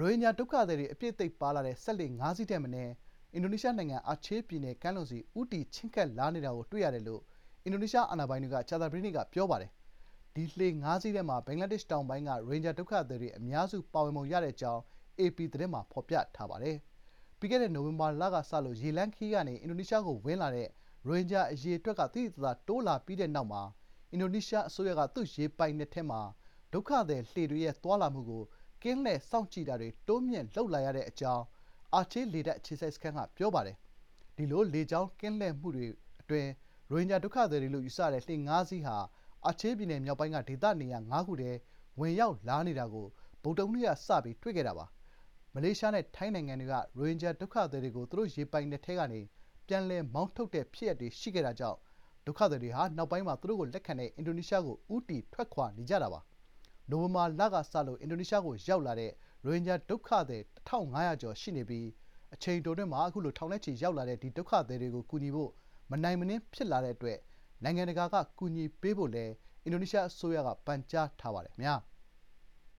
ရိုဟင်ဂျာဒုက္ခသည်တွေအပြည့်အသိပ်ပါလာတဲ့စက်လှေငါးစီးထက်မနည်းအင်ဒိုနီးရှားနိုင်ငံအာချေးပြည်နယ်ကမ်းလွန်ဆီဦးတည်ချဉ်းကပ်လာနေတာကိုတွေ့ရတယ်လို့အင်ဒိုနီးရှားအာဏာပိုင်တွေကကြာသပတေးနေ့ကပြောပါတယ်။ဒီလှေငါးစီးထဲမှာဘင်္ဂလားဒေ့ရှ်တောင်ပိုင်းကရိုဟင်ဂျာဒုက္ခသည်တွေအများစုပါဝင်ပုံရကြောင်းအေပီသတင်းမှာဖော်ပြထားပါတယ်။ပြီးခဲ့တဲ့နိုဝင်ဘာလကစလို့ရေလမ်းခရီးကနေအင်ဒိုနီးရှားကိုဝင်လာတဲ့ရိုဟင်ဂျာအရေအတွက်ကသိသိသာသာတိုးလာပြီးတဲ့နောက်မှာအင်ဒိုနီးရှားအစိုးရကသူ့ရေပိုင်နက်ထဲမှာဒုက္ခသည်လှေတွေရဲ့သွားလာမှုကို ကင်းလှည့်စောင့်ကြည့်တာတွေတိုးမြှင့်လုပ်လာရတဲ့အကြောင်းအာချေးလေတပ်အခြေစိုက်စခန်းကပြောပါတယ်။ဒီလိုလေကြောင်းကင်းလှည့်မှုတွေအတွင်းရိုဟင်ဂျာဒုက္ခသည်တွေလို့ယူဆရတဲ့လှေငါးစီးဟာအာချေးပြည်နယ်မြောက်ပိုင်းကဒေသနေရာငါးခုထဲဝင်ရောက်လာနေတာကိုဗုဒ္ဓဟူးနေ့ကစပြီးတွေ့ခဲ့တာပါ။မလေးရှားနဲ့ထိုင်းနိုင်ငံတွေကရိုဟင်ဂျာဒုက္ခသည်တွေကိုသူတို့ရေပိုင်နက်ထဲကနေပြန်လည်မောင်းထုတ်တဲ့ဖြစ်ရပ်တွေရှိခဲ့တာကြောင့်ဒုက္ခသည်တွေဟာနောက်ပိုင်းမှာသူတို့ကိုလက်ခံတဲ့အင်ဒိုနီးရှားကိုဦးတည်ထွက်ခွာနေကြတာပါ။ နိုဝင်ဘာလကစလို့အင်ဒိုနီးရှားကိုရောက်လာတဲ့ရိုဟင်ဂျာဒုက္ခသည်၁,၅၀၀ကျော်ရှိနေပြီးအချိန်တိုအတွင်းမှာအခုလိုထောင်နဲ့ချီရောက်လာတဲ့ဒီဒုက္ခသည်တွေကိုကူညီဖို့မနိုင်မနင်းဖြစ်လာတဲ့အတွက်နိုင်ငံတကာကကူညီပေးဖို့လည်းအင်ဒိုနီးရှားအစိုးရကပန်ကြားထားပါတယ်ခင်ဗျာ။